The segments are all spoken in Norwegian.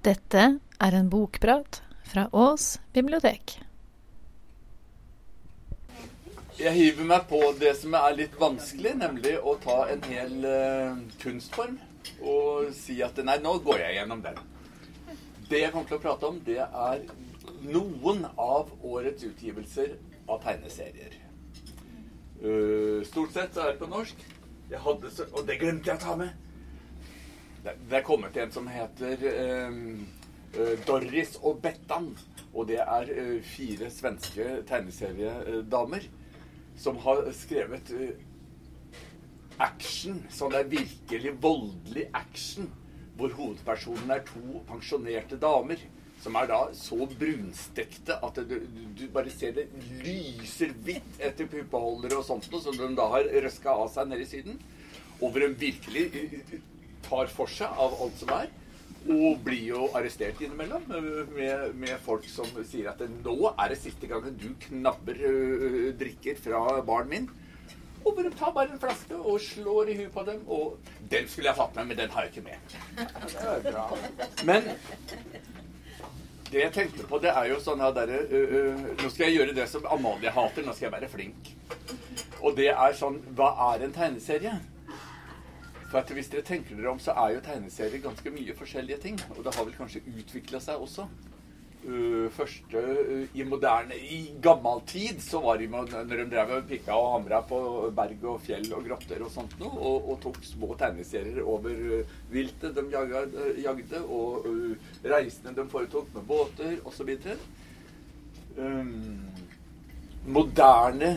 Dette er en bokprat fra Ås bibliotek. Jeg hiver meg på det som er litt vanskelig, nemlig å ta en hel uh, kunstform og si at nei, nå går jeg gjennom den. Det jeg kommer til å prate om, det er noen av årets utgivelser av tegneserier. Uh, stort sett så er det på norsk. Jeg hadde så, og det glemte jeg å ta med. Det, er kommet en som heter um, uh, Doris og Bettan. Og det er uh, fire svenske tegneseriedamer som har skrevet action. Sånn det er virkelig voldelig action. Hvor hovedpersonen er to pensjonerte damer som er da så brunstekte at du, du, bare ser det lyser hvitt etter puppeholdere og sånt noe, som de da har røska av seg nede i Syden. Over en virkelig eh, tar for seg av alt som er. Og blir jo arrestert innimellom med, med folk som sier at nå er det siste gangen du knabber drikker fra baren min. Og bare tar bare en flaske og slår i huet på dem. Og den skulle jeg tatt med, men den har jeg ikke med. Det er bra. Men det jeg tenkte på, det er jo sånn her derre uh, uh, Nå skal jeg gjøre det som Amalie hater. Nå skal jeg være flink. Og det er sånn Hva er en tegneserie? For at hvis dere tenker dere om, så er jo tegneserier ganske mye forskjellige ting. Og det har vel kanskje utvikla seg også. Uh, første uh, i moderne I gammel tid så var de når de drev og pikka og hamra på berg og fjell og grotter og sånt noe, og, og tok små tegneserier over uh, viltet de jaga, jagde, og reisene de foretok med båter osv. Um, moderne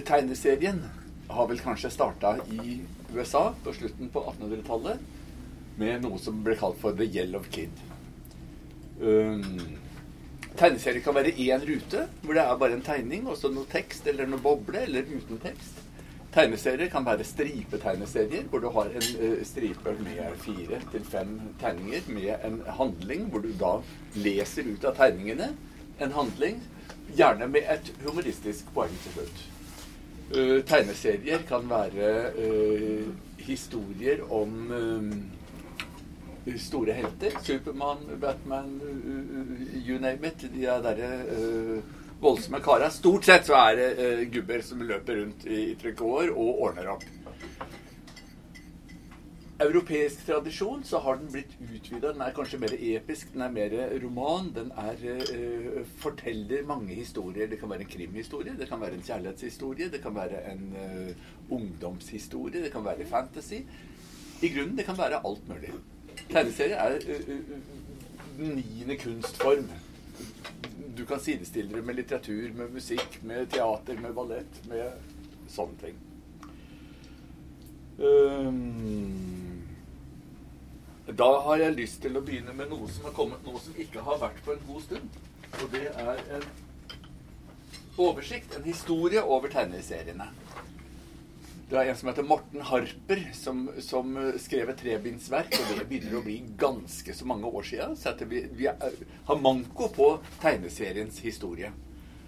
tegneserien har vel kanskje starta i USA på slutten på 1800-tallet med noe som ble kalt for The Yellow Kid. Um, Tegneserier kan være én rute, hvor det er bare en tegning og så noe tekst eller noe boble, eller uten tekst. Tegneserier kan være stripetegneserier, hvor du har en uh, stripe med fire til fem tegninger med en handling, hvor du da leser ut av tegningene en handling, gjerne med et humoristisk poeng til slutt. Uh, tegneserier kan være uh, historier om store helter. Supermann, Batman, you name it. De er derre uh, voldsomme kara. Stort sett så er det uh, gubber som løper rundt i, i trikåer og ordner opp. Europeisk tradisjon så har den blitt utvida. Den er kanskje mer episk, den er mer roman. Den er, uh, forteller mange historier. Det kan være en krimhistorie, det kan være en kjærlighetshistorie, det kan være en ungdomshistorie, det kan være fantasy. I grunnen det kan være alt mulig. Tegneserie er den niende kunstform. Du kan sidestille det med litteratur, med musikk, med teater, med ballett, med sånne ting. Um, da har jeg lyst til å begynne med noe som har kommet nå som ikke har vært på en god stund. Og det er en oversikt, en historie over tegneseriene. Det er en som heter Morten Harper, som, som skrev et trebindsverk. Og det begynner å bli ganske så mange år siden. Så vi, vi er, har manko på tegneseriens historie.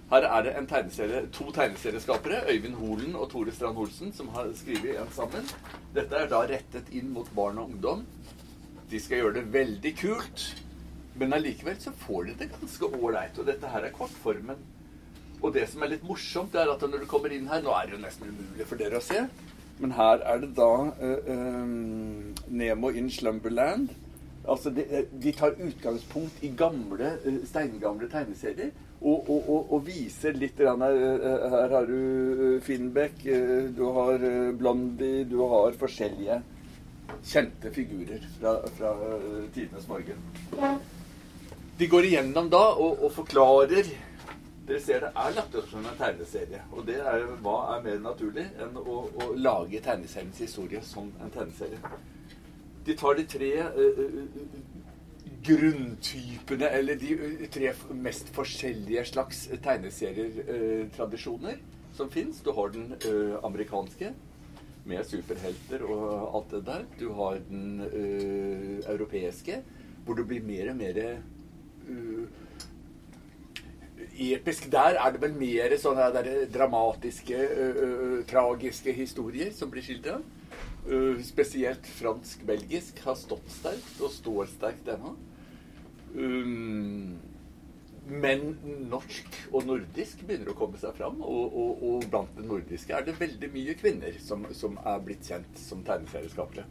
Her er det tegneserie, to tegneserieskapere, Øyvind Holen og Tore Strand Olsen, som har skrevet en sammen. Dette er da rettet inn mot barn og ungdom. De skal gjøre det veldig kult, men allikevel så får de det ganske ålreit. Og dette her er kortformen og det som er litt morsomt, er at når du kommer inn her Nå er det jo nesten umulig for dere å se, men her er det da uh, um, Nemo in Slumberland. Altså, de, de, tar utgangspunkt i gamle, steingamle tegneserier. Og, og, og, og, viser litt grann, Her har du Finnbeck, du har Blondie, du har forskjellige kjente figurer fra, fra tidenes morgen. De går igjennom da og, forklarer dere ser det er lagt opp som en tegneserie. Og det er, hva er mer naturlig enn å, å lage tegneseriens historie som en tegneserie? De tar de tre uh, grunntypene, eller de tre mest forskjellige slags tegneserietradisjoner som fins. Du har den uh, amerikanske med superhelter og alt det der. Du har den europeiske, hvor det blir mer og mer episk der er det vel mer sånne der dramatiske, uh, tragiske historier som blir skildra. Spesielt fransk-belgisk har stått sterkt, og står sterkt ennå. Um, men norsk og nordisk begynner å komme seg fram. Og, og, og blant det nordiske er det veldig mye kvinner som, som er blitt kjent som tegneserieskapere.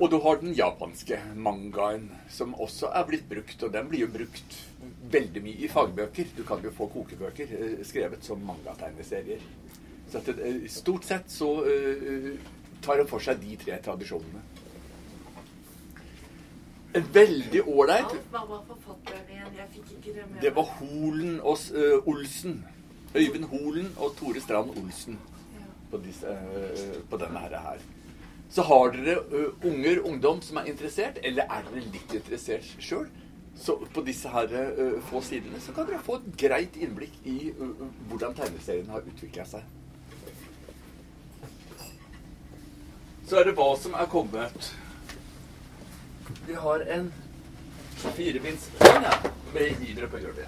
Og du har den japanske mangaen, som også er blitt brukt. Og den blir jo brukt veldig mye i fagbøker. Du kan jo få kokebøker eh, skrevet som mangategneserier. Så det, eh, stort sett så uh, tar det for seg de tre tradisjonene. Veldig ålreit. Det var Holen og uh, Olsen. Øyvind Holen og Tore Strand Olsen på, disse, uh, på denne her. Så har dere uh, unger, ungdom, som er interessert, eller er dere litt interessert sjøl, så på disse her få sidene så kan dere få et greit innblikk i hvordan tegneserien har utvikla seg. Så er det hva som er kommet. Vi har en firebinds sånn. Med videre på gjør.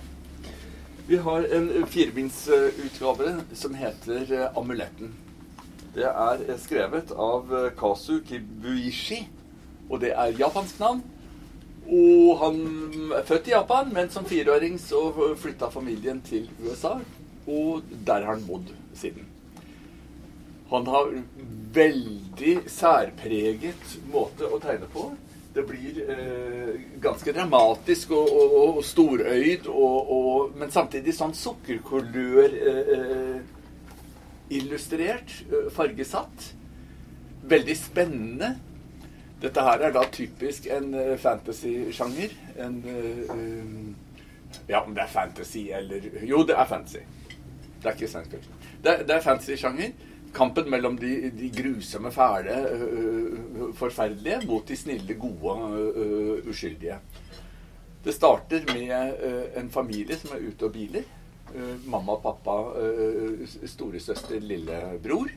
Vi har en firebindsutgave som heter eh, Amuletten. Det er eh, skrevet av Kasu Kibuishi, og det er japansk navn. Og han er født i Japan, men som fireåring så flytta familien til USA. Og der har han bodd siden. Han har veldig særpreget måte å tegne på. Det blir eh, ganske dramatisk og, og, og storøyd, og, men samtidig sånn sukkerkulør eh, illustrert, eh, fargesatt. Veldig spennende. Dette her er da typisk en uh, fantasy-sjanger. En eh, Ja, om det er fantasy eller Jo, det er fantasy. Det er ikke science fiction. Det, det er fantasy-sjanger kampen mellom de, de grusomme, fæle, uh, forferdelige mot de snille, gode, uh, uskyldige. Det starter med uh, en familie som er ute og biler. mamma, pappa, storesøster, lillebror.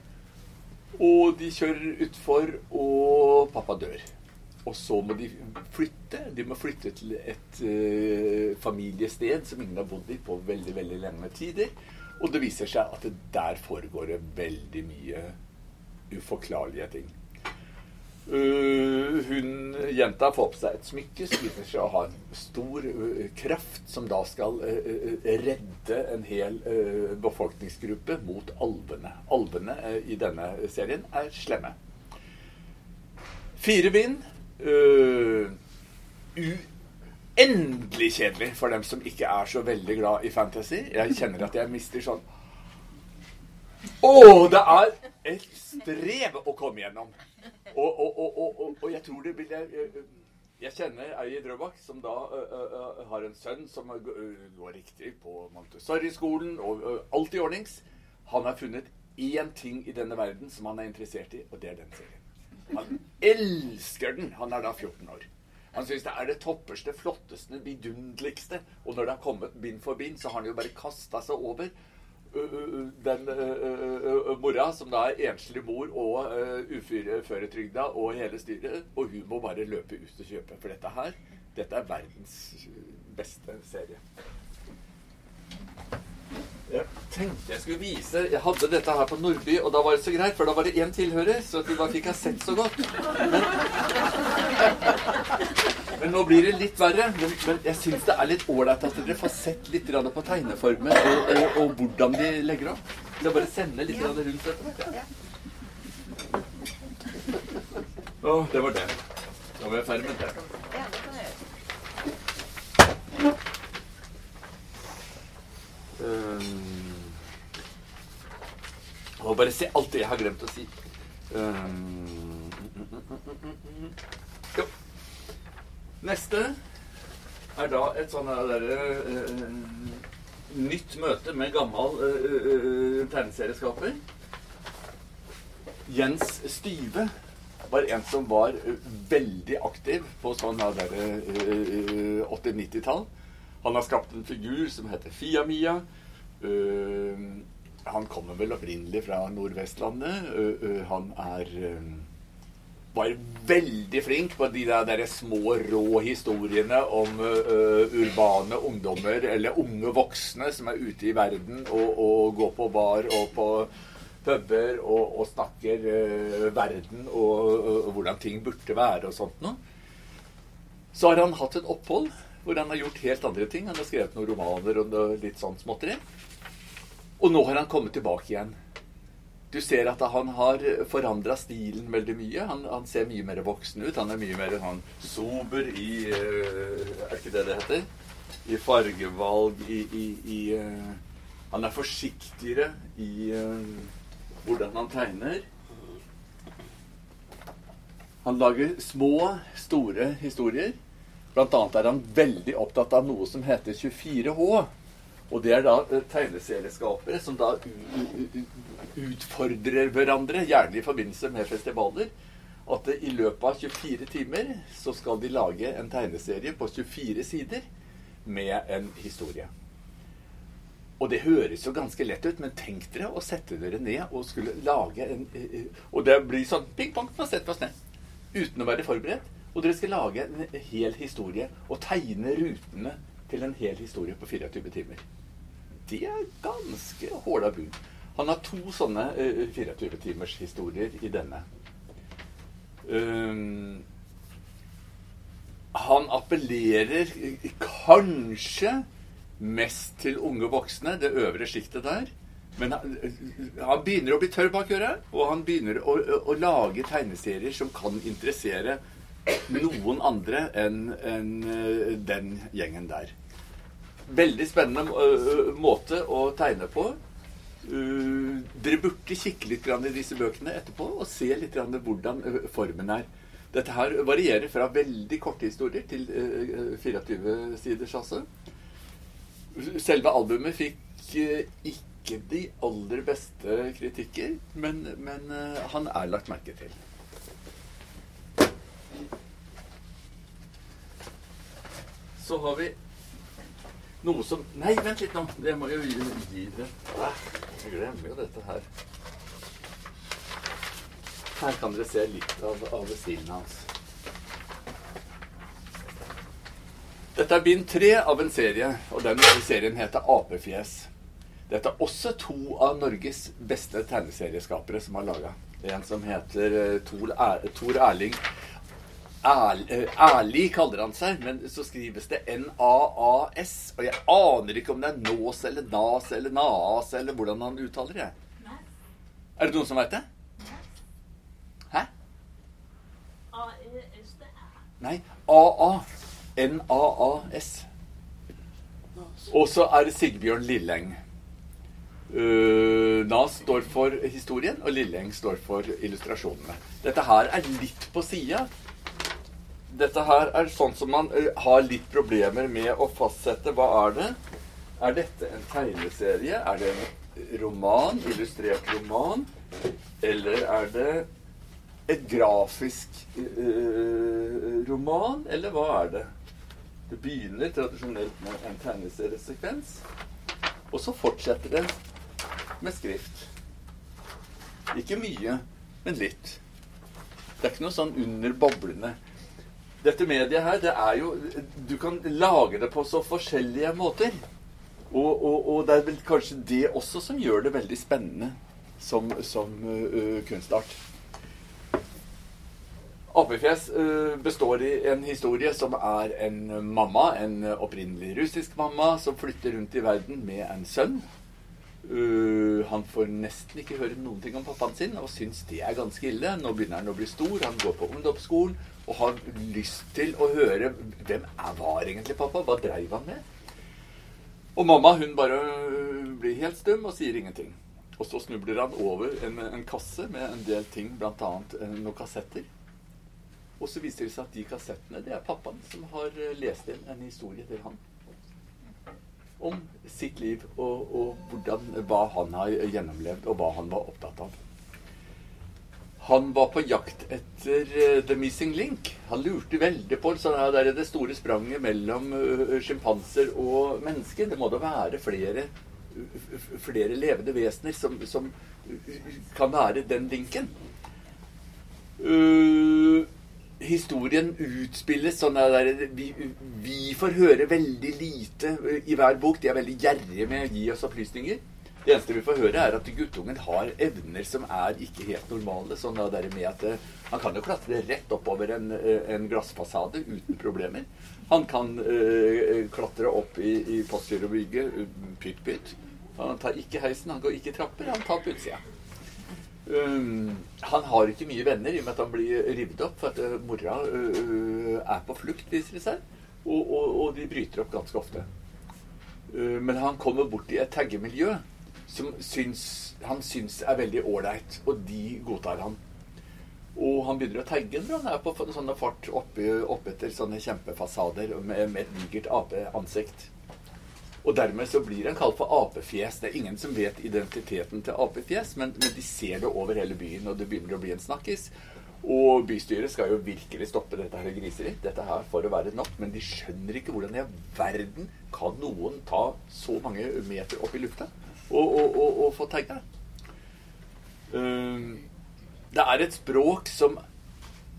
Og de kjører utfor, og pappa dør. Og så må de flytte. De må flytte til et familiested som ingen har bodd i på veldig, veldig lenge tider. Og det viser seg at det der foregår det veldig mye uforklarlige ting. Uh, hun, Jenta får på seg et smykke som viser seg å ha en stor uh, kraft, som da skal uh, redde en hel befolkningsgruppe mot alvene. Alvene i denne serien er slemme. Fire bind. Endelig kjedelig for dem som ikke er så veldig glad i fantasy. Jeg kjenner at jeg mister sånn Å, det er et strev å komme gjennom. Og, og, og, og jeg tror det vil jeg, jeg kjenner ei Drøbak som da ø, ø, har en sønn som går riktig på Montessori-skolen og alt i ordnings. Han har funnet én ting i denne verden som han er interessert i, og det er den serien. Han elsker den. Han er da 14 år. Han syns det er det topperste, flotteste, vidunderligste. Og når det har kommet bind for bind, så har han jo bare kasta seg over den mora, som da er enslig mor og uføretrygda og hele styret. Og hun må bare løpe ut og kjøpe. For dette her, dette er verdens beste serie. Jeg tenkte jeg skulle vise Jeg hadde dette her på Nordby, og da var det så greit, for da var det én tilhører, så at vi bare fikk ha sett så godt. Men, men nå blir det litt verre. Men, men jeg syns det er litt ålreit at dere får sett litt på tegneformen og, og, og, hvordan de legger opp. Så er bare sender litt rundt dette. Å, det var det. Da var jeg ferdig med det. Ja, det kan jeg gjøre. Um, og bare se alt det jeg har glemt å si. Um, jo. Neste er da et sånn derre uh, nytt møte med gammel uh, uh, tegneserieskaper. Jens Styve var en som var veldig aktiv på sånn 80-90-tall. Han har skapt en figur som heter Fia-Mia. Uh, han kommer vel opprinnelig fra Nordvestlandet. Uh, uh, han er var veldig flink på de der, der små, rå historiene om urbane ungdommer, eller unge voksne, som er ute i verden og, og går på bar og på puber og, og snakker verden og, og, hvordan ting burde være og sånt noe. Så har han hatt et opphold hvor han har gjort helt andre ting. Han har skrevet noen romaner og noe litt sånn småtteri. Og nå har han kommet tilbake igjen. Du ser at han har forandra stilen veldig mye. Han, han, ser mye mer voksen ut. Han er mye mer sånn sober i uh, Er ikke det det heter? I fargevalg, i, i, i uh, Han er forsiktigere i uh, hvordan han tegner. Han lager små, store historier. Annet er han veldig opptatt av noe som heter 24H. Og det er da eh, tegneserieskapere som da utfordrer hverandre, gjerne i forbindelse med festivaler. At i løpet av 24 timer så skal de lage en tegneserie på 24 sider med en historie. Og det høres jo ganske lett ut, men tenk dere å sette dere ned og skulle lage en eh, eh, Og det blir sånn ping-pong, man setter oss ned. Uten å være forberedt. Og dere skal lage en hel historie og tegne rutene til en hel historie på 24 timer. Det er ganske håla bud. Han har to sånne uh, 24 timers historier i denne. Um, han appellerer kanskje mest til unge voksne, det øvre sjiktet der. Men han, han, begynner å bli tørr bak øret, og han begynner å, å, å lage tegneserier som kan interessere noen andre enn en, eh, den gjengen der. Veldig spennende uh, måte å tegne på. Uh, dere burde kikke litt i disse bøkene etterpå og se litt hvordan uh, formen er. Dette her varierer fra veldig korte historier til 24 siders, altså. Selve albumet fikk ikke de aller beste kritikker, men, men han er lagt merke til. Så har vi noe som Nei, vent litt nå. Det må jo gi, det. Jeg glemmer jo dette her. Her kan dere se litt av, av stilen hans. Dette er bind tre av en serie, og den serien heter Apefjes. Dette er også to av Norges beste tegneserieskapere som har laga. En som heter eh, Tor Erling Ærlig eh, kaller han seg, men så skrives det N-A-A-S. Og jeg aner ikke om det er Nås eller Nas eller Naas eller hvordan han uttaler det. Er det noen som veit det? Hæ? Nei. A-A. N-A-A-S. Og så er det Sigbjørn Lilleng. Uh, Nas står for historien, og Lilleng står for illustrasjonene. Dette her er litt på sida dette her er sånn som man eh, har litt problemer med å fastsette. Hva er det? Er dette en tegneserie? Er det en roman? Illustrert roman? Eller er det et grafisk uh, roman? Eller hva er det? Det begynner tradisjonelt med en tegneseriesekvens, og så fortsetter det med skrift. Ikke mye, men litt. Det er ikke noe sånn under boblene dette mediet her, det er jo Du kan lage det på så forskjellige måter. Og, og, og det er vel kanskje det også som gjør det veldig spennende som, som uh, kunstart. Apefjes består i en historie som er en mamma, en opprinnelig russisk mamma, som flytter rundt i verden med en sønn. Uh, han får nesten ikke høre noen ting om pappaen sin og syns det er ganske ille. Nå begynner han å bli stor, han går på ungdomsskolen og har lyst til å høre hvem var egentlig pappa? Hva dreiv han med? Og mamma hun bare blir helt stum og sier ingenting. Og så snubler han over en, en kasse med en del ting, bl.a. Eh, noen kassetter. Og så viser det seg at de kassettene det er pappaen som har lest inn en historie til han. Om sitt liv og, og hvordan, hva han har gjennomlevd, og hva han var opptatt av. Han var på jakt etter uh, The Missing Link. Han lurte veldig på så der er det store spranget mellom uh, sjimpanser og mennesker. Det må da være flere, uh, flere levende vesener som, som kan være den linken. Historien utspilles sånn der vi, vi, får høre veldig lite i hver bok. De er veldig gjerrige med å gi oss opplysninger. Det eneste vi får høre, er at guttungen har evner som er ikke helt normale. Sånn der med at eh, Han kan jo klatre rett oppover en, eh, en glassfasade uten problemer. Han kan øh, klatre opp i, i postgirobygget pytt, pytt. Han tar ikke heisen, han går ikke trapper, han tar på. Um, han har ikke mye venner i og med at han blir revet opp for at uh, mora uh, er på flukt, viser det seg. Og, og, og, de bryter opp ganske ofte. Uh, men han kommer bort i et taggemiljø som syns, han syns er veldig ålreit, og de godtar han. Og han begynner å tagge når han er på sånne fart oppetter opp sånne kjempefasader med, med et digert apeansikt. Og dermed så blir han kalt for apefjes. Det er ingen som vet identiteten til apefjes, men, men, de ser det over hele byen, og det begynner å bli en snakkis. Og bystyret skal jo virkelig stoppe dette her griseriet. Dette her for å være nok. Men de skjønner ikke hvordan i verden kan noen ta så mange meter opp i lufta og, og, og, og få tagga. Um, det er et språk som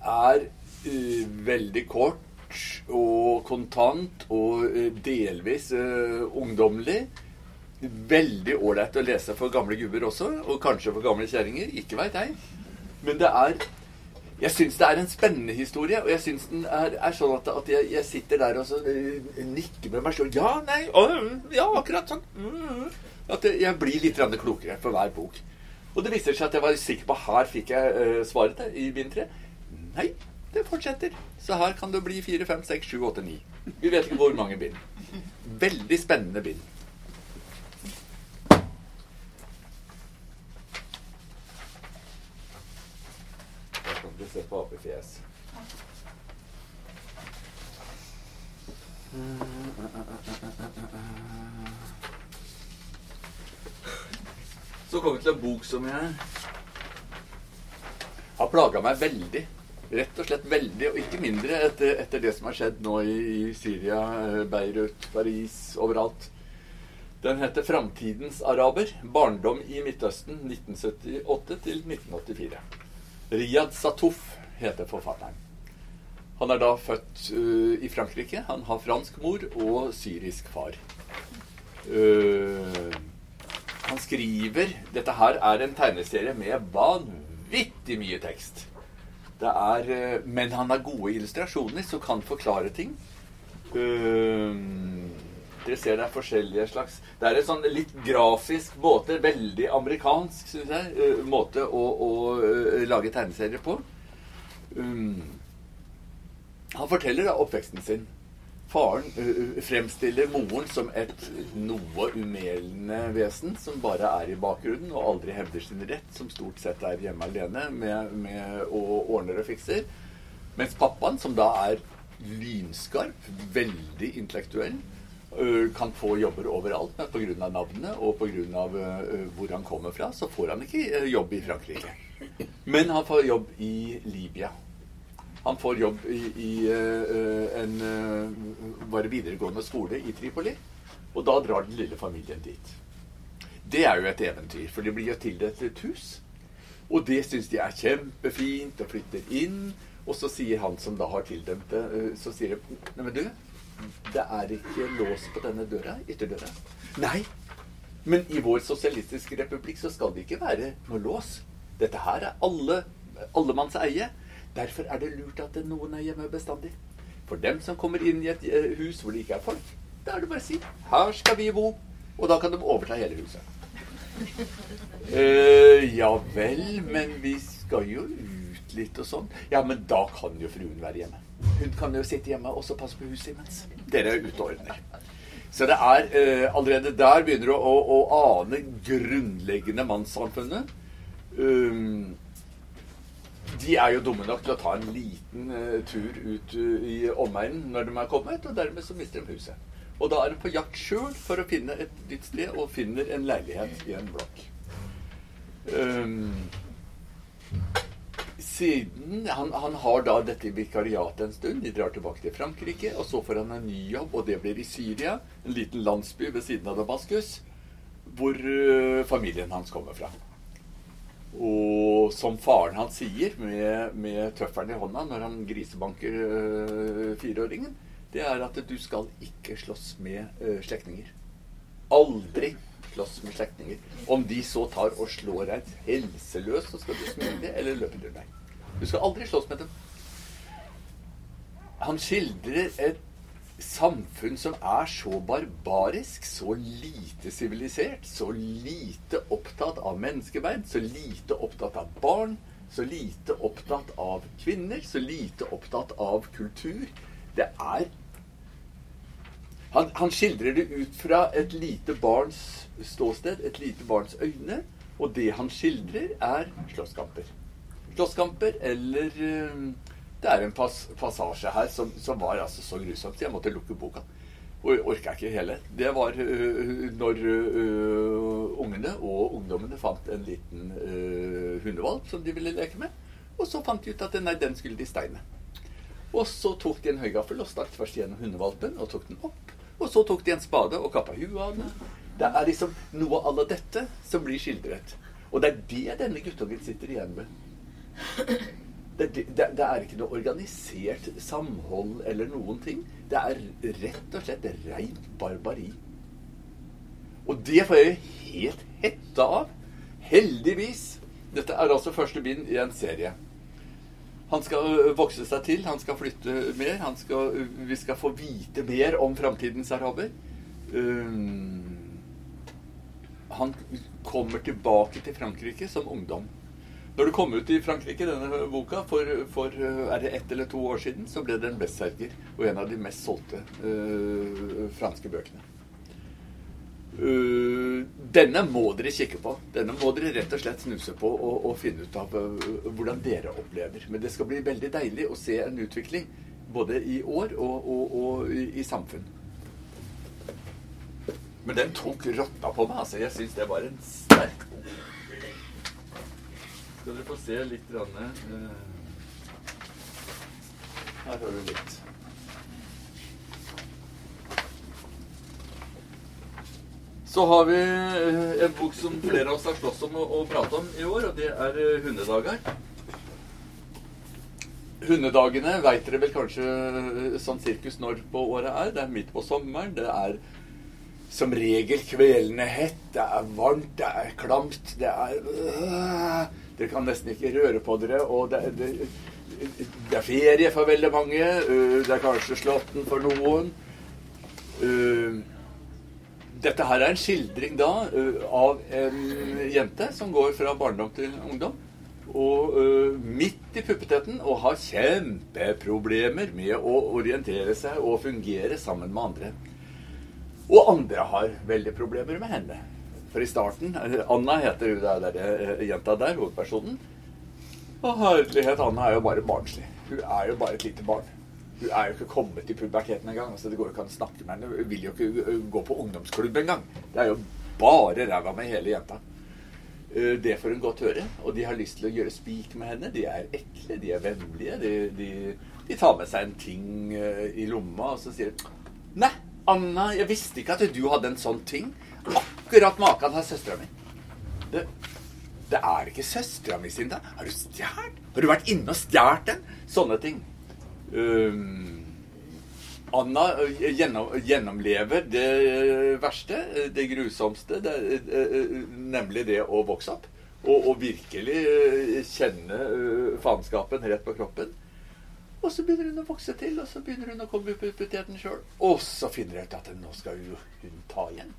er uh, veldig kort og kontant og eh, delvis uh, ungdommelig. Veldig ålreit å lese for gamle gubber også, og kanskje for gamle kjerringer. Ikke veit jeg. Men det er Jeg syns det er en spennende historie, og jeg syns den er, er, sånn at, at jeg, jeg, sitter der og så uh, nikker med meg sjøl. Ja, nei, uh, ja, akkurat sånn. Uh, At jeg blir litt klokere for hver bok. Og det viser seg at jeg var sikker på her fikk jeg svaret i bind tre. Nei, det fortsetter. Så her kan det bli fire, fem, seks, sju, åtte, ni. Vi vet ikke hvor mange bind. Veldig spennende bind. Da kan du se på apefjes. Så kommer vi til en bok som jeg har plaga meg veldig rett og slett veldig, og ikke mindre, etter, etter det som har skjedd nå i, i, Syria, eh, Beirut, Paris, overalt. Den heter 'Framtidens araber. Barndom i Midtøsten 1978 til 1984'. Riyad Satouf heter forfatteren. Han er da født uh, i Frankrike. Han har fransk mor og syrisk far. Uh, han skriver Dette her er en tegneserie med vanvittig mye tekst. Er, eh, men han har gode illustrasjoner som kan forklare ting. Uh, dere ser det er forskjellige slags Det er en sånn litt grafisk måte, veldig amerikansk, syns jeg, uh, måte å, å uh, lage tegneserier på. Um, han forteller da oppveksten sin. Faren fremstiller moren som et noe umelende vesen som bare er i bakgrunnen og aldri hevder sin rett, som stort sett er hjemme alene med, med og ordner og fikser. Mens pappaen, som da er lynskarp, veldig intellektuell, kan få jobber overalt, men pga. navnet og pga. Hvor han kommer fra, så får han ikke jobb i Frankrike. Men han får jobb i Libya. Han får jobb i, i uh, en uh, bare videregående skole i Tripoli. Og da drar den lille familien dit. Det er jo et eventyr, for de blir jo tildelt et hus. Og det syns de er kjempefint, og flytter inn. Og så sier han som da har tildømt det, uh, så sier de Neimen, du, det er ikke lås på denne døra, ytterdøra. Nei, men i vår sosialistiske republikk så skal det ikke være noe lås. Dette her er alle, allemanns eie. Derfor er det lurt at noen er hjemme bestandig. For dem som kommer inn i et eh, hus hvor det ikke er folk, da er det bare å si 'Her skal vi bo'. Og da kan de overta hele huset. Uh, ja vel, men vi skal jo ut litt og sånn. Ja, men da kan jo fruen være hjemme. Hun kan jo sitte hjemme og passe på huset imens. Dere er ute og ordner. Så det er uh, allerede der begynner du å, å, ane grunnleggende mannssamfunnet. Um, de er jo dumme nok til å ta en liten uh, tur ut uh, i omegnen når de er kommet, og dermed så mister de huset. Og da er de på jakt sjøl for å finne et nytt sted, og finner en leilighet i en blokk. Um, siden han, han, har da dette vikariatet en stund. De drar tilbake til Frankrike. Og så får han en ny jobb, og det blir i Syria. En liten landsby ved siden av Damaskus. Hvor uh, familien hans kommer fra. Og som faren hans sier, med, med tøffelen i hånda når han grisebanker øh, fireåringen, det er at du skal ikke slåss med øh, slektninger. aldri slåss med slektninger. Om de så tar og slår deg helseløs, så skal du smile eller løpe til deg. Du skal aldri slåss med dem. Han skildrer et samfunn som er så barbarisk, så lite sivilisert, så lite opptatt av menneskeverd, så lite opptatt av barn, så lite opptatt av kvinner, så lite opptatt av kultur. Det er han, han, skildrer det ut fra et lite barns ståsted, et lite barns øyne. Og det han skildrer, er slåsskamper. Slåsskamper eller uh, Det er en pas passasje her som, som, var altså så grusomt. Jeg måtte lukke boka. Og jeg orka ikke hele. Det var uh, når uh, ungene og ungdommene fant en liten hundevalp som de ville leke med. Og så fant de ut at nei, den skulle de steine. Og så tok de en høygaffel og stakk først gjennom hundevalpen og tok den opp. Og så tok de en spade og kappa huet av den. Det er liksom noe av alle dette som blir skildret. Og det er det denne guttungen sitter igjen med. Det, det, det, er ikke noe organisert samhold eller noen ting. Det er rett og slett rent barbari. Og det får jeg helt hetta av. Heldigvis. Dette er altså første bind i en serie. Han skal vokse seg til, han skal flytte mer. Skal, vi skal få vite mer om framtidens araber. han kommer tilbake til Frankrike som ungdom. Når det kom ut i Frankrike, denne boka, for, for er det ett eller to år siden, så ble det en bestselger og en av de mest solgte uh, franske bøkene. Uh, denne må dere kikke på. Denne må dere rett og slett snuse på og, og finne ut av uh, hvordan dere opplever. Men det skal bli veldig deilig å se en utvikling både i år og, og, og i, i, samfunn. Men den tok rotta på meg. altså. Jeg syns det var en sterk. Skal dere få se litt rann, uh, Her har du litt. Så har vi eh, en bok som flere av oss har slåss om å, prate om i år, og det er eh, Hundedager. Hundedagene veit dere vel kanskje eh, sånn sirkus når på året er. Det er midt på sommeren. Det er som regel kvelende hett. Det er varmt, det er klamt, det er øh, Dere kan nesten ikke røre på dere. Og det, det, det er ferie for veldig mange. Det er kanskje Slåtten for noen. Dette her er en skildring da av en jente som går fra barndom til ungdom. Og midt i puppeteten og har kjempeproblemer med å orientere seg og fungere sammen med andre. Og andre har veldig problemer med henne. For i starten uh, Anna heter hun der, der jenta der, hovedpersonen. Og herlighet, Anna er jo bare barnslig. Hun er jo bare et lite barn. Hun er jo ikke kommet i puberteten engang. Altså, det går jo ikke an å snakke med henne. Hun vil jo ikke gå på ungdomsklubb engang. Det er jo bare ræva med hele jenta. Det får hun godt høre. Og de har lyst til å gjøre spik med henne. De er ekle, de er vennlige. De, de, de tar med seg en ting i lomma, og så sier de Nei, Anna, jeg visste ikke at du hadde en sånn ting. Akkurat maken har søstera mi. Det, det er ikke søstera mi sin, da. Har du stjålet? Har du vært inne og stjålet den? Sånne ting. Um, Anna eh, gjennom, gjennomlever det verste, eh, det grusomste, det, eh, nemlig det å vokse opp. Og, og virkelig kjenne faenskapen rett på kroppen. Og så begynner hun å vokse til, og så begynner hun å komme i puberteten sjøl. Og så finner hun ut at nå skal hun ta igjen.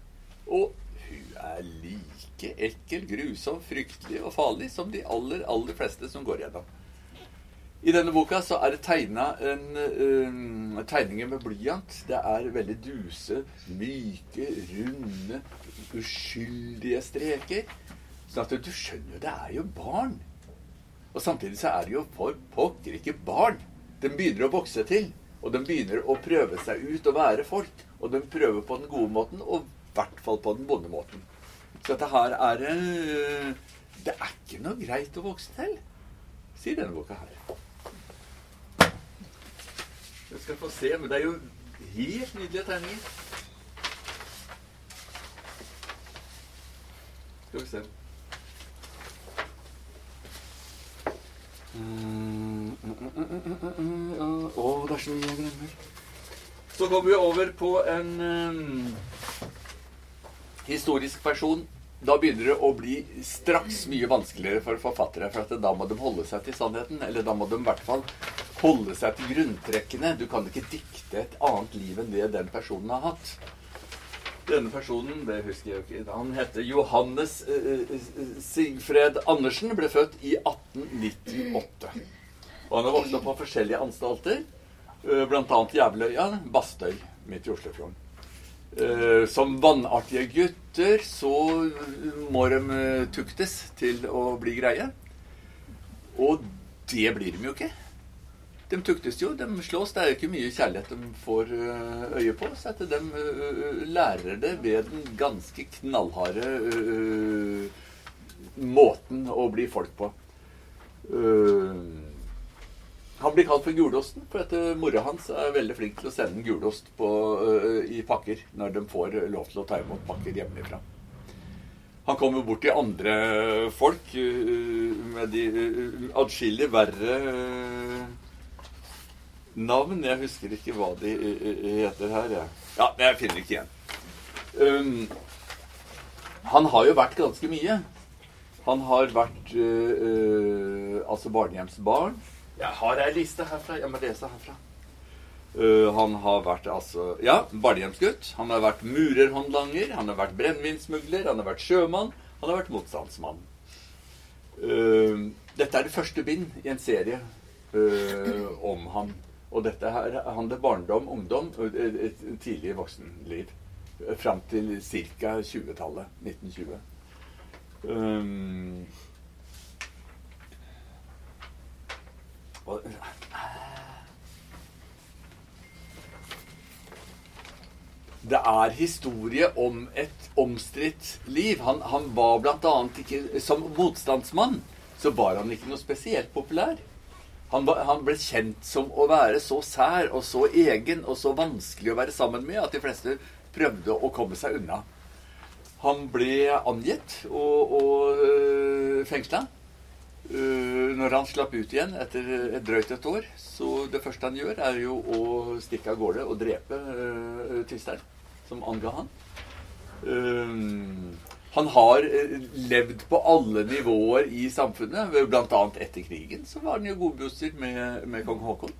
Og hun er like ekkel, grusom, fryktelig og farlig som de aller, aller fleste som går gjennom. I denne boka så er det tegna en uh, tegninger med blyant. Det er veldig duse, myke, runde, uskyldige streker. Sånn at du skjønner jo, det er jo barn. Og samtidig så er det jo for pokker ikke barn. De begynner å vokse til. Og de begynner å prøve seg ut og være folk. Og de prøver på den gode måten, og i hvert fall på den vonde måten. Så dette her er uh, Det er ikke noe greit å vokse til, sier denne boka her. Du skal få se. Men det er jo helt nydelige tegninger. Skal vi se. Å, det er så mye jeg glemmer. Så kommer vi over på en um, historisk person, da begynner det å bli straks mye vanskeligere for forfattere. For da må de holde seg til sannheten. Eller da må de i hvert fall holde seg til grunntrekkene. Du kan ikke dikte et annet liv enn det den personen har hatt. Denne personen det husker jeg ikke, han heter Johannes eh, Sigfred Andersen. Ble født i 1898. Og han har vokst opp på forskjellige anstalter. eh, annet Jævløya, Bastøy, midt i Oslofjorden. Eh, som vannartige gutter så må de eh, tuktes til å bli greie. Og det blir de jo ikke. De tuktes jo, de slås. Det er jo ikke mye kjærlighet de får eh, øye på. Så at de eh, lærer det ved den ganske knallharde eh, måten å bli folk på. Eh, han blir kalt for gulosten, for at eh, mora hans er veldig flink til å sende gulost på, eh, i pakker når de får lov til å ta imot pakker hjemmefra. Han kommer bort til andre folk eh, med de eh, adskillig verre eh, navn. Jeg husker ikke hva de eh, heter her. jeg. Ja, men jeg finner ikke igjen. Um, han har jo vært ganske mye. Han har vært eh, eh, altså barnehjemsbarn. Jeg har ei liste herfra. Jeg må lese herfra. Uh, han har vært altså Ja, barnehjemsgutt. Han har vært murerhåndlanger. Han har vært brennevinsmugler. Han har vært sjømann. Han har vært motstandsmann. Uh, dette er det første bind i en serie uh, om han. Og dette her handler barndom, ungdom tidlig voksenliv. Fram til ca. 20-tallet. 1920. Um, og, det er historie om et omstridt liv. Han, han var annet ikke Som motstandsmann så var han ikke noe spesielt populær. Han, han ble kjent som å være så sær og så egen og så vanskelig å være sammen med at de fleste prøvde å komme seg unna. Han ble angitt og, og øh, fengsla. Uh, når han slapp ut igjen etter et drøyt et år, så det første han gjør, er jo å stikke av gårde og drepe uh, Tysteren, som anga han. Uh, han har uh, levd på alle nivåer i samfunnet. Blant annet etter krigen så var han jo godbusser med, med kong Haakon.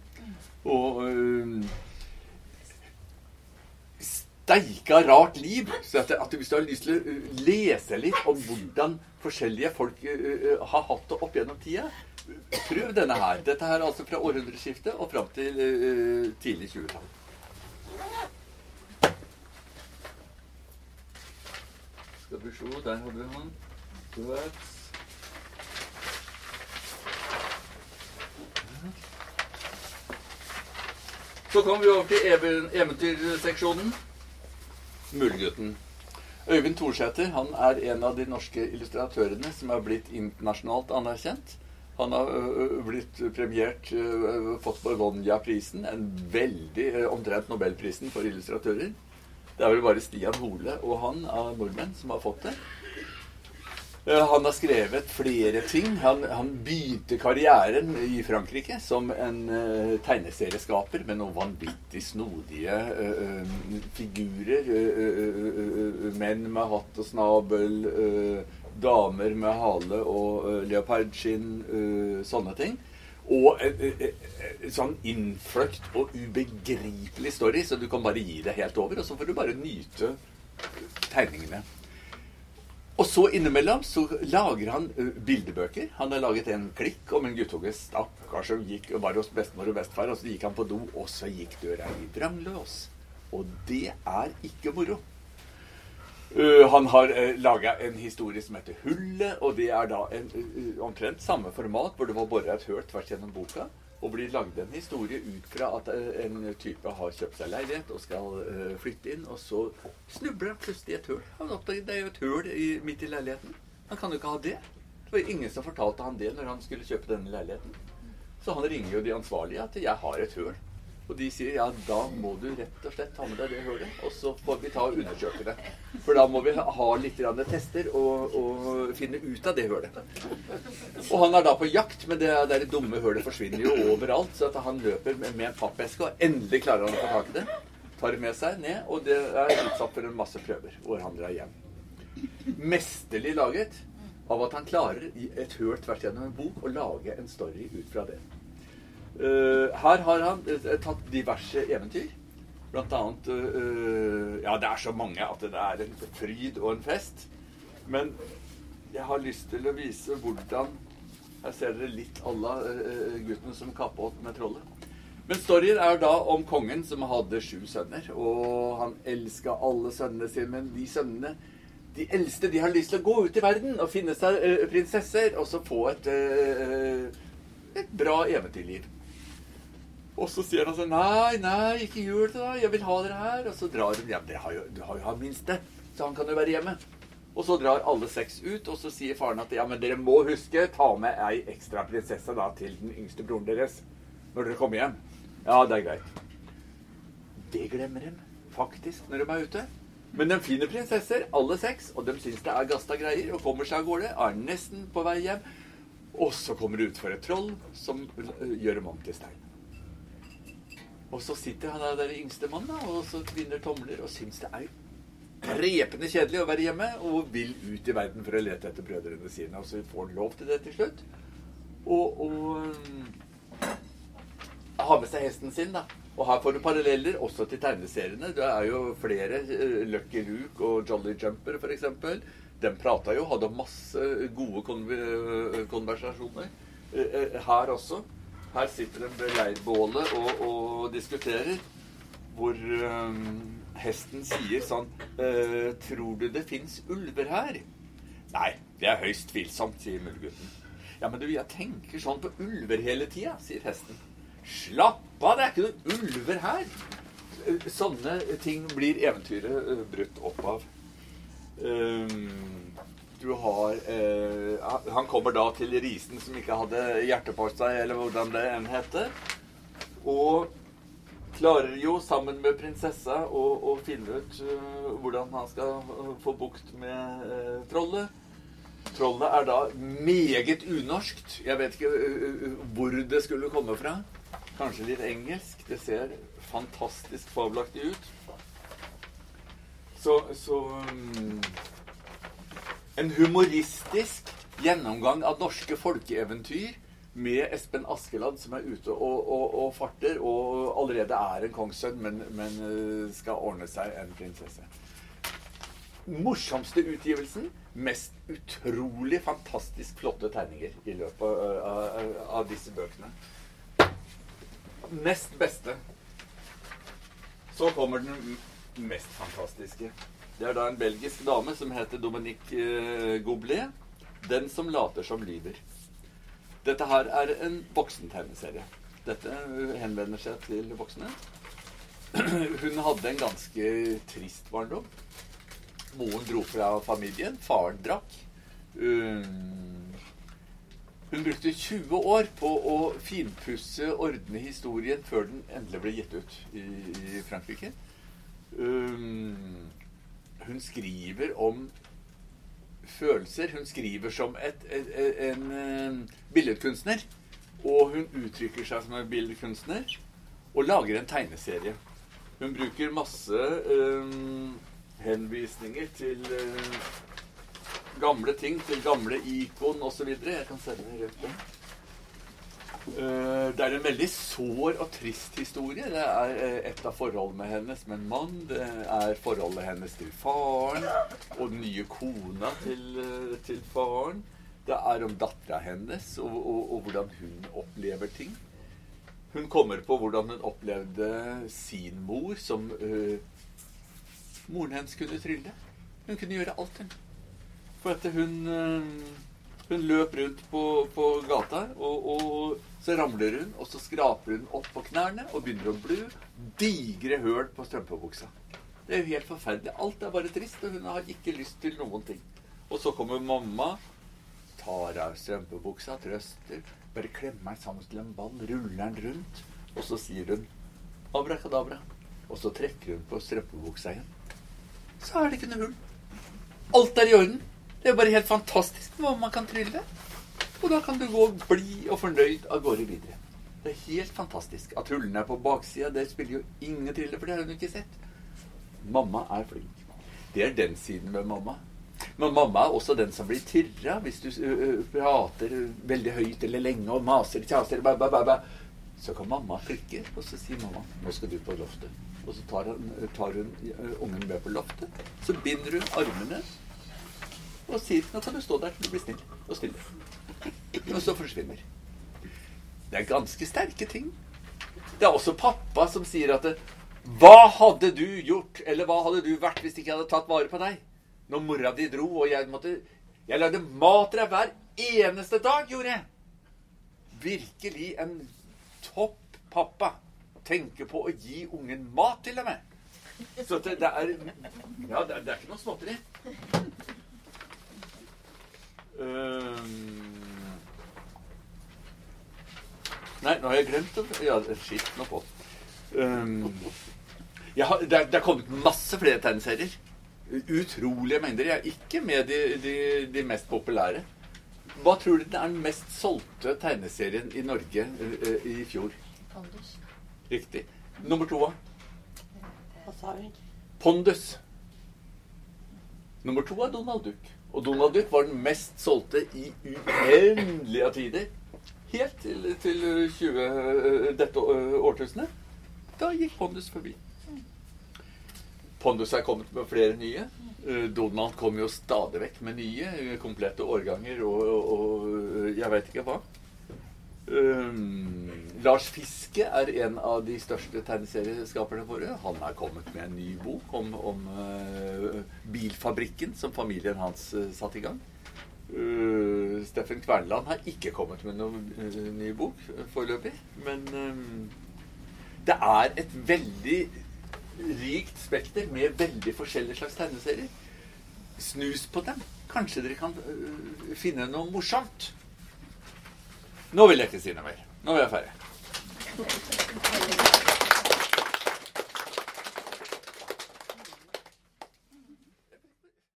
Og uh, steika rart liv. Så at, at hvis du har lyst til å uh, lese litt om hvordan forskjellige folk uh, har hatt det opp gjennom tida, prøv denne her. Dette her er altså fra århundreskiftet og fram til uh, tidlig 20-tall. Se, der hadde vi han. Godt. Så kommer vi over til eventyrseksjonen. Muldgutten. Øyvind Thorsæter han er en av de norske illustratørene som er blitt internasjonalt anerkjent. Han har blitt premiert, fått Bologna-prisen, en veldig omtrent Nobelprisen for illustratører. Det er vel bare Stian Hole og han av nordmenn som har fått det. Eh, Han har skrevet flere ting. Han, han begynte karrieren i Frankrike som en uh, tegneserieskaper med noen vanvittig snodige uh, uh, figurer. menn med hatt og snabel, damer med hale og leopardskinn, sånne ting. Og en eh, eh, sånn innfløkt og ubegripelig story, så du kan bare gi det helt over, og så får du bare nyte tegningene. Og så innimellom så lager han bildebøker. Han har laget en klikk om en guttunge stakkar som gikk var hos bestemor og bestefar, og så gikk han på do, og så gikk døra i vranglås. Og det er ikke moro. Uh, han har uh, laga en historie som heter Hullet, og det er da en, uh, omtrent samme format, hvor det var bora et høl tvers gjennom boka. Og blir lagd en historie ut fra at en type har kjøpt seg leilighet og skal flytte inn, og så snubler han plutselig i et høl. Han oppdager det er jo et høl i, midt i leiligheten. Han kan jo ikke ha det. Det var ingen som fortalte han det når han skulle kjøpe denne leiligheten. Så han ringer jo de ansvarlige at 'jeg har et høl'. Og de sier ja, da må du rett og slett ta med deg det hølet, og så får vi ta og undersøke det. For da må vi ha litt tester og, og finne ut av det hølet. Og han er da på jakt, men det, det dumme hølet forsvinner jo overalt. Så at han løper med, med en pappeske, og endelig klarer han å få tak i det. Tar det med seg ned, og det er utsatt for en masse prøver. hvor han drar hjem. mesterlig laget av at han klarer i et høl tvert gjennom en bok å lage en story ut fra det. Eh, her har han eh, tatt diverse eventyr. Blant annet eh, Ja, det er så mange at det er en fryd og en fest. Men jeg har lyst til å vise hvordan Her ser dere litt alle uh, gutten som kappa med trollet. Men storyen er da om kongen som hadde sju sønner. Og han elska alle sønnene sine, men de sønnene de eldste de har lyst til å gå ut i verden og finne seg prinsesser og så få et, et bra eventyrliv. Og så sier han sånn Nei, nei, ikke gjør det, da. Jeg vil ha dere her. Og så drar de hjem. Dere har jo, du har jo han minste, så han kan jo være hjemme. Og så drar alle seks ut, og så sier faren at ja, men dere må huske, ta med ei ekstra prinsesse da til den yngste broren deres når dere kommer hjem. Ja, det er greit. Det glemmer de faktisk når de er ute. Men de finner prinsesser, alle seks, og de syns det er gasta greier, og kommer seg av gårde. Er nesten på vei hjem. Og så kommer det utfor et troll som gjør dem om til stein. Og så sitter han der, yngste mann da, og så kvinner tomler og syns det er drepende kjedelig å være hjemme, og vil ut i verden for å lete etter brødrene sine. Og så får han lov til det til slutt. Og, og har med seg hesten sin, da. Og her får du paralleller også til tegneseriene. Det er jo flere. uh, Lucky Luke og Jolly Jumper, f.eks. De prata jo, hadde masse gode konv konversasjoner. Uh, her også. Her sitter de ved leirbålet og, og diskuterer. Hvor um, hesten sier sånn «Eh, Tror du det fins ulver her? Nei, det er høyst tvilsomt, sier muldgutten. Ja, men du, jeg tenker sånn på ulver hele tida, sier hesten. Slapp av, det er ikke noen ulver her. Eh, Sånne ting blir eventyret brutt opp av. Um, du har eh, Han kommer da til risen som ikke hadde hjerte på seg, eller hvordan det enn heter. Og klarer jo sammen med prinsessa å, å finne ut uh, hvordan han skal uh, få bukt med uh, trollet. Trollet er da meget unorskt. Jeg vet ikke hvor det skulle komme fra. Kanskje litt engelsk. Det ser fantastisk fabelaktig ut. Så, så um, En humoristisk gjennomgang av norske folkeeventyr med Espen Askeladd som er ute og, og, og farter, og allerede er en kongssønn, men, men, skal ordne seg en prinsesse. Morsomste utgivelsen. Mest utrolig fantastisk flotte tegninger i løpet av, av, av disse bøkene. Nest beste. Så kommer den mest fantastiske. Det er da en belgisk dame som heter Dominique Goblet. Den som later som lyver. Dette her er en voksentegneserie. Dette henvender seg til voksne. Hun hadde en ganske trist barndom. Moren dro fra familien. Faren drakk. Hun brukte 20 år på å finpusse, ordne historien før den endelig ble gitt ut i, Frankrike. Frankrike. Hun skriver om følelser. Hun skriver som et, et, et, en, en billedkunstner. Og hun uttrykker seg som en billedkunstner og lager en tegneserie. Hun bruker masse øh, henvisninger til øh, gamle ting, til gamle ikon osv. Jeg kan sende rett på. Uh, det er en veldig sår og trist historie. Det er uh, et av forholdene hennes med en mann. Det er forholdet hennes til faren og den nye kona til, uh, til faren. Det er om dattera hennes og, og, og, hvordan hun opplever ting. Hun kommer på hvordan hun opplevde sin mor som Moren hennes kunne trylle. Hun kunne gjøre alt, hun. For at hun hun løp rundt på, på gata, og, og, så ramler hun, og så skraper hun opp på knærne og begynner å blø. Digre høl på strømpebuksa. Det er jo helt forferdelig. Alt er bare trist, og hun har ikke lyst til noen ting. Og så kommer mamma, tar av strømpebuksa, trøster, bare klemmer den sammen til en ball, ruller den rundt, og så sier hun abrakadabra. Og så trekker hun på strømpebuksa igjen. Så er det ikke noe hull. Alt er i orden. Det er bare helt fantastisk hva man kan trylle. Og da kan du gå blid og fornøyd av gårde videre. Det er helt fantastisk. At hullene er på baksida, det spiller jo ingen trille, for det har hun ikke sett. Mamma er flink. Det er den siden ved mamma. Men mamma er også den som blir tirra hvis du prater veldig høyt eller lenge og maser kjaser, ba, ba, ba. Så kan mamma klikke, og så sier mamma 'Nå skal du på loftet'. Og så tar hun, tar hun ungen med på loftet. Så binder hun armene og sier 'Nå kan du stå der til du blir snill og stille'. Og så forsvinner. Det er ganske sterke ting. Det er også pappa som sier at Hva hadde du gjort, eller hva hadde du vært hvis ikke jeg hadde tatt vare på deg? Når mora di dro, og jeg måtte Jeg lagde mat til deg hver eneste dag, gjorde jeg. Virkelig en topp pappa. Tenker på å gi ungen mat, til og med. Så det, er Ja, det er, det er ikke noe småtteri. Um, Nei, nå har jeg glemt det. Ja, skitt nå på. Um, jeg har, det, er, det er kommet masse flere tegneserier. Utrolige mengder. Jeg er ikke med de, de, de mest populære. Hva tror du er den mest solgte tegneserien i Norge uh, i fjor? Pondus. Riktig. Nummer to, hva? Hva sa hun? Pondus. Nummer to er Donald Duck. Og Donald Duck var den mest solgte i uendelige tider. Helt til, til 20, øh, dette øh, årtusenet. Da gikk Pondus forbi. Pondus er kommet med flere nye. Eh, Donald kom jo stadig vekk med nye eh, komplette årganger og, og, og jeg veit ikke hva. Um, Lars Fiske er en av de største tegneserieskaperne våre. Han er kommet med en ny bok om, om uh, bilfabrikken som familien hans uh, satte i gang. Uh, Steffen Kverneland har ikke kommet med noen ny bok foreløpig. Men um, det er et veldig rikt spekter med veldig forskjellige slags tegneserier. Snus på dem. Kanskje dere kan finne noe morsomt. Nå vil jeg ikke si noe mer. Nå er jeg ferdig. Thank you.